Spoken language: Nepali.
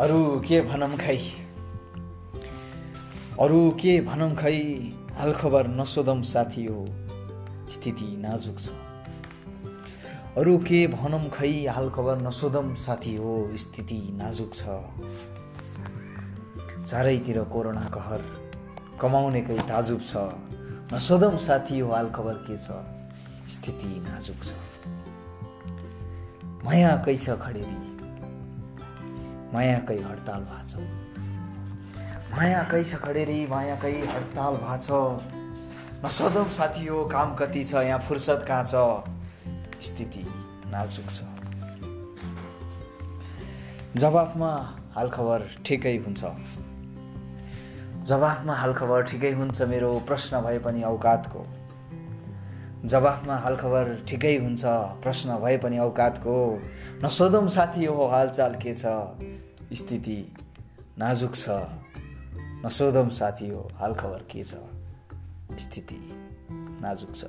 अरू के भनौँ खै? अरू के भनौँ खै? हालखबर नसोधौँ साथी हो स्थिति नाजुक छ। अरू के भनौँ खै? हालखबर नसोधौँ साथी हो स्थिति नाजुक छ। चारैतिर कोरोना कहर कमाउनेकै ताजुब छ। नसोधौँ साथी हो हालखबर के छ? स्थिति नाजुक छ। माया कै छ खडेरी? मायाकै हडताल भएको छ। मायाकै छ खडेरी मायाकै हडताल भएको छ। नसदौ साथी हो काम कति छ यहाँ फुर्सद कहाँ छ? स्थिति नाजुक छ। जवाफमा हालखबर ठिकै हुन्छ। जवाफमा हालखबर ठिकै हुन्छ मेरो प्रश्न भए पनि औकातको। जवाफमा हालखबर ठिकै हुन्छ प्रश्न भए पनि औकातको। नसोधौँ साथी हो हालचाल के छ? स्थिति नाजुक छ नसोधौँ साथी हो हालखबर के छ? स्थिति नाजुक छ।